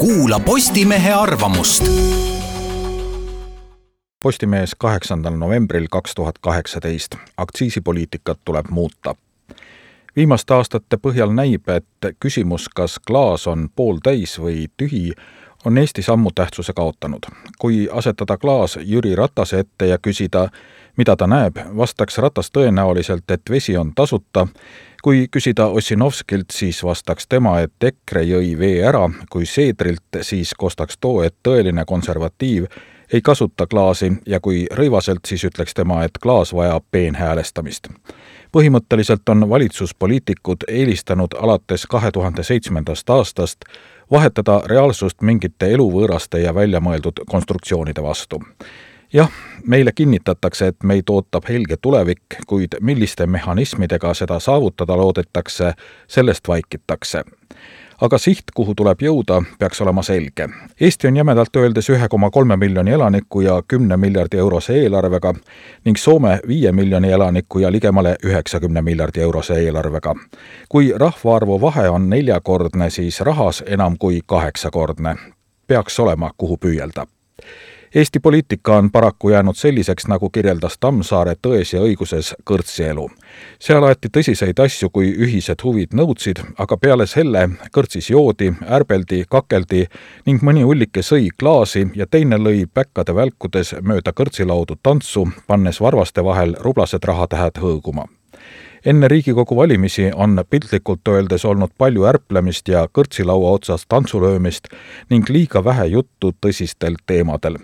kuula Postimehe arvamust. Postimees kaheksandal novembril kaks tuhat kaheksateist. aktsiisipoliitikat tuleb muuta. viimaste aastate põhjal näib, et küsimus, kas klaas on pooltäis või tühi, on Eestis ammu tähtsuse kaotanud. kui asetada klaas Jüri Ratase ette ja küsida, mida ta näeb, vastaks Ratas tõenäoliselt, et vesi on tasuta. Kui küsida Ossinovskilt, siis vastaks tema, et EKRE jõi vee ära, kui Seedrilt, siis kostaks too, et tõeline konservatiiv ei kasuta klaasi. Ja kui Rõivaselt, siis ütleks tema, et klaas vajab peenhäälestamist. põhimõtteliselt on valitsuspoliitikud eelistanud alates kahe tuhande seitsmendast aastast vahetada reaalsust mingite eluvõõraste ja väljamõeldud konstruktsioonide vastu jah, meile kinnitatakse, et meid ootab helge tulevik, kuid milliste mehhanismidega seda saavutada loodetakse, sellest vaikitakse aga siht, kuhu tuleb jõuda, peaks olema selge. Eesti on jämedalt öeldes ühe koma kolme miljoni elaniku ja kümne miljardi eurose eelarvega ning Soome viie miljoni elaniku ja ligemale üheksakümne miljardi eurose eelarvega. kui rahvaarvu vahe on neljakordne, siis rahas enam kui kaheksakordne. peaks olema, kuhu püüelda Eesti poliitika on paraku jäänud selliseks, nagu kirjeldas Tammsaare Tões ja õiguses kõrtsi elu. seal aeti tõsiseid asju, kui ühised huvid nõudsid, aga peale selle kõrtsis joodi, ärbeldi, kakeldi ning mõni ullike sõi klaasi ja teine lõi päkkade välkudes mööda kõrtsilaudu tantsu, pannes varvaste vahel rublased rahatähed hõõguma enne Riigikogu valimisi on piltlikult öeldes olnud palju ärplemist ja kõrtsilaua otsas tantsulöömist ning liiga vähe juttu tõsistel teemadel,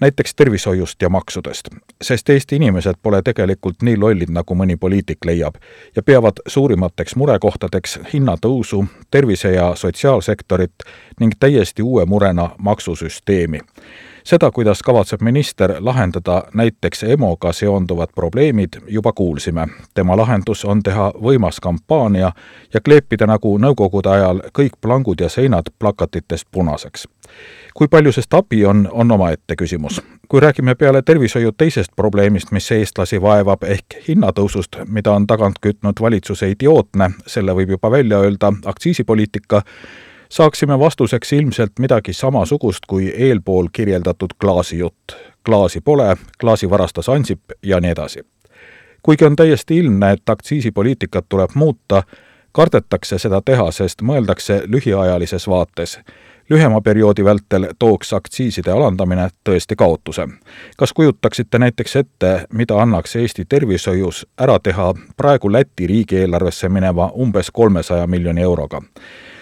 näiteks tervishoiust ja maksudest. sest Eesti inimesed pole tegelikult nii lollid, nagu mõni poliitik leiab ja peavad suurimateks murekohtadeks hinnatõusu, tervise- ja sotsiaalsektorit ning täiesti uue murena maksusüsteemi seda, kuidas kavatseb minister lahendada näiteks EMO-ga seonduvad probleemid, juba kuulsime. tema lahendus on teha võimas kampaania ja kleepida nagu nõukogude ajal kõik plangud ja seinad plakatitest punaseks. kui palju sest abi on, on omaette küsimus. kui räägime peale tervishoiu teisest probleemist, mis eestlasi vaevab, ehk hinnatõusust, mida on tagant kütnud valitsuse idiootne, selle võib juba välja öelda, aktsiisipoliitika, saaksime vastuseks ilmselt midagi samasugust kui eelpool kirjeldatud klaasijutt. klaasi pole, klaasi varastas Ansip ja nii edasi. kuigi on täiesti ilmne, et aktsiisipoliitikat tuleb muuta, kardetakse seda teha, sest mõeldakse lühiajalises vaates lühema perioodi vältel tooks aktsiiside alandamine tõesti kaotuse. kas kujutaksite näiteks ette, mida annaks Eesti tervishoius ära teha praegu Läti riigieelarvesse mineva umbes kolmesaja miljoni euroga?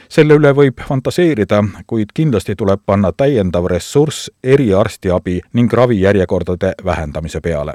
Selle üle võib fantaseerida, kuid kindlasti tuleb panna täiendav ressurss eriarstiabi ning ravijärjekordade vähendamise peale